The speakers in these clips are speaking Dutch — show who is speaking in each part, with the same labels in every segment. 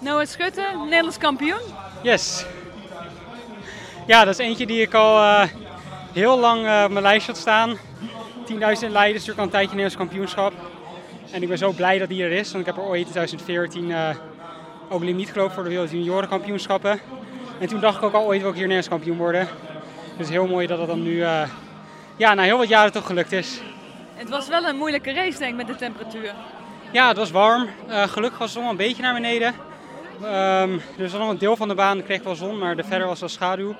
Speaker 1: Noah Schutte, Nederlands kampioen.
Speaker 2: Yes. Ja, dat is eentje die ik al uh, heel lang uh, op mijn lijst had staan. 10.000 Leiden is natuurlijk al een tijdje Nederlands kampioenschap. En ik ben zo blij dat die er is, want ik heb er ooit in 2014 uh, ook limiet gelopen voor de Wereld Juniorenkampioenschappen. En toen dacht ik ook al ooit wil ik hier Nederlands kampioen worden. Dus heel mooi dat dat dan nu ja, na heel wat jaren toch gelukt is.
Speaker 1: Het was wel een moeilijke race denk ik met de temperatuur.
Speaker 2: Ja, het was warm. gelukkig was de zon een beetje naar beneden. Um, dus nog een deel van de baan kreeg wel zon, maar de verder was wel schaduw.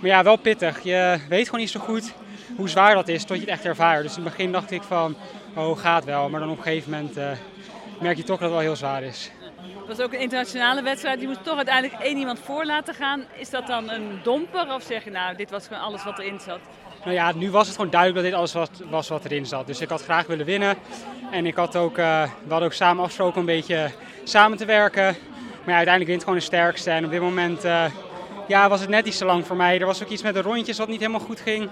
Speaker 2: Maar ja, wel pittig. Je weet gewoon niet zo goed hoe zwaar dat is tot je het echt ervaart. Dus in het begin dacht ik van, oh gaat wel. Maar dan op een gegeven moment uh, merk je toch dat het wel heel zwaar is.
Speaker 1: Het was ook een internationale wedstrijd. Je moest toch uiteindelijk één iemand voor laten gaan. Is dat dan een domper of zeg je nou, dit was gewoon alles wat erin zat?
Speaker 2: Nou ja, nu was het gewoon duidelijk dat dit alles was, was wat erin zat. Dus ik had graag willen winnen. En ik had ook, uh, we hadden ook samen afgesproken een beetje samen te werken. Maar ja, uiteindelijk wint gewoon de sterkste. En op dit moment uh, ja, was het net iets te lang voor mij. Er was ook iets met de rondjes wat niet helemaal goed ging.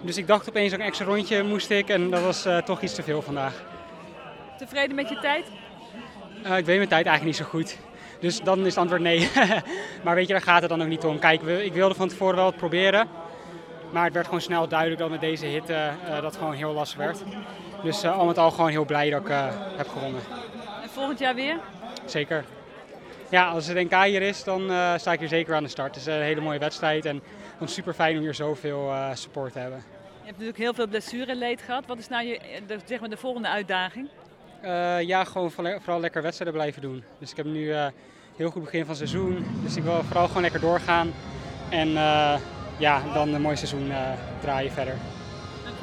Speaker 2: Dus ik dacht opeens een extra rondje moest ik. En dat was uh, toch iets te veel vandaag.
Speaker 1: Tevreden met je tijd?
Speaker 2: Uh, ik weet mijn tijd eigenlijk niet zo goed. Dus dan is het antwoord nee. maar weet je, daar gaat het dan ook niet om. Kijk, ik wilde van tevoren wel het proberen. Maar het werd gewoon snel duidelijk dat met deze hitte uh, dat gewoon heel lastig werd. Dus al met al gewoon heel blij dat ik heb gewonnen.
Speaker 1: En volgend jaar weer?
Speaker 2: Zeker. Ja, als het NK hier is, dan uh, sta ik hier zeker aan de start. Het is een hele mooie wedstrijd en het is super fijn om hier zoveel uh, support te hebben.
Speaker 1: Je hebt natuurlijk heel veel blessureleed gehad. Wat is nou je, de, zeg maar de volgende uitdaging?
Speaker 2: Uh, ja, gewoon vooral lekker wedstrijden blijven doen. Dus ik heb nu een heel goed begin van het seizoen. Dus ik wil vooral gewoon lekker doorgaan. En ja, dan een mooi seizoen draaien verder.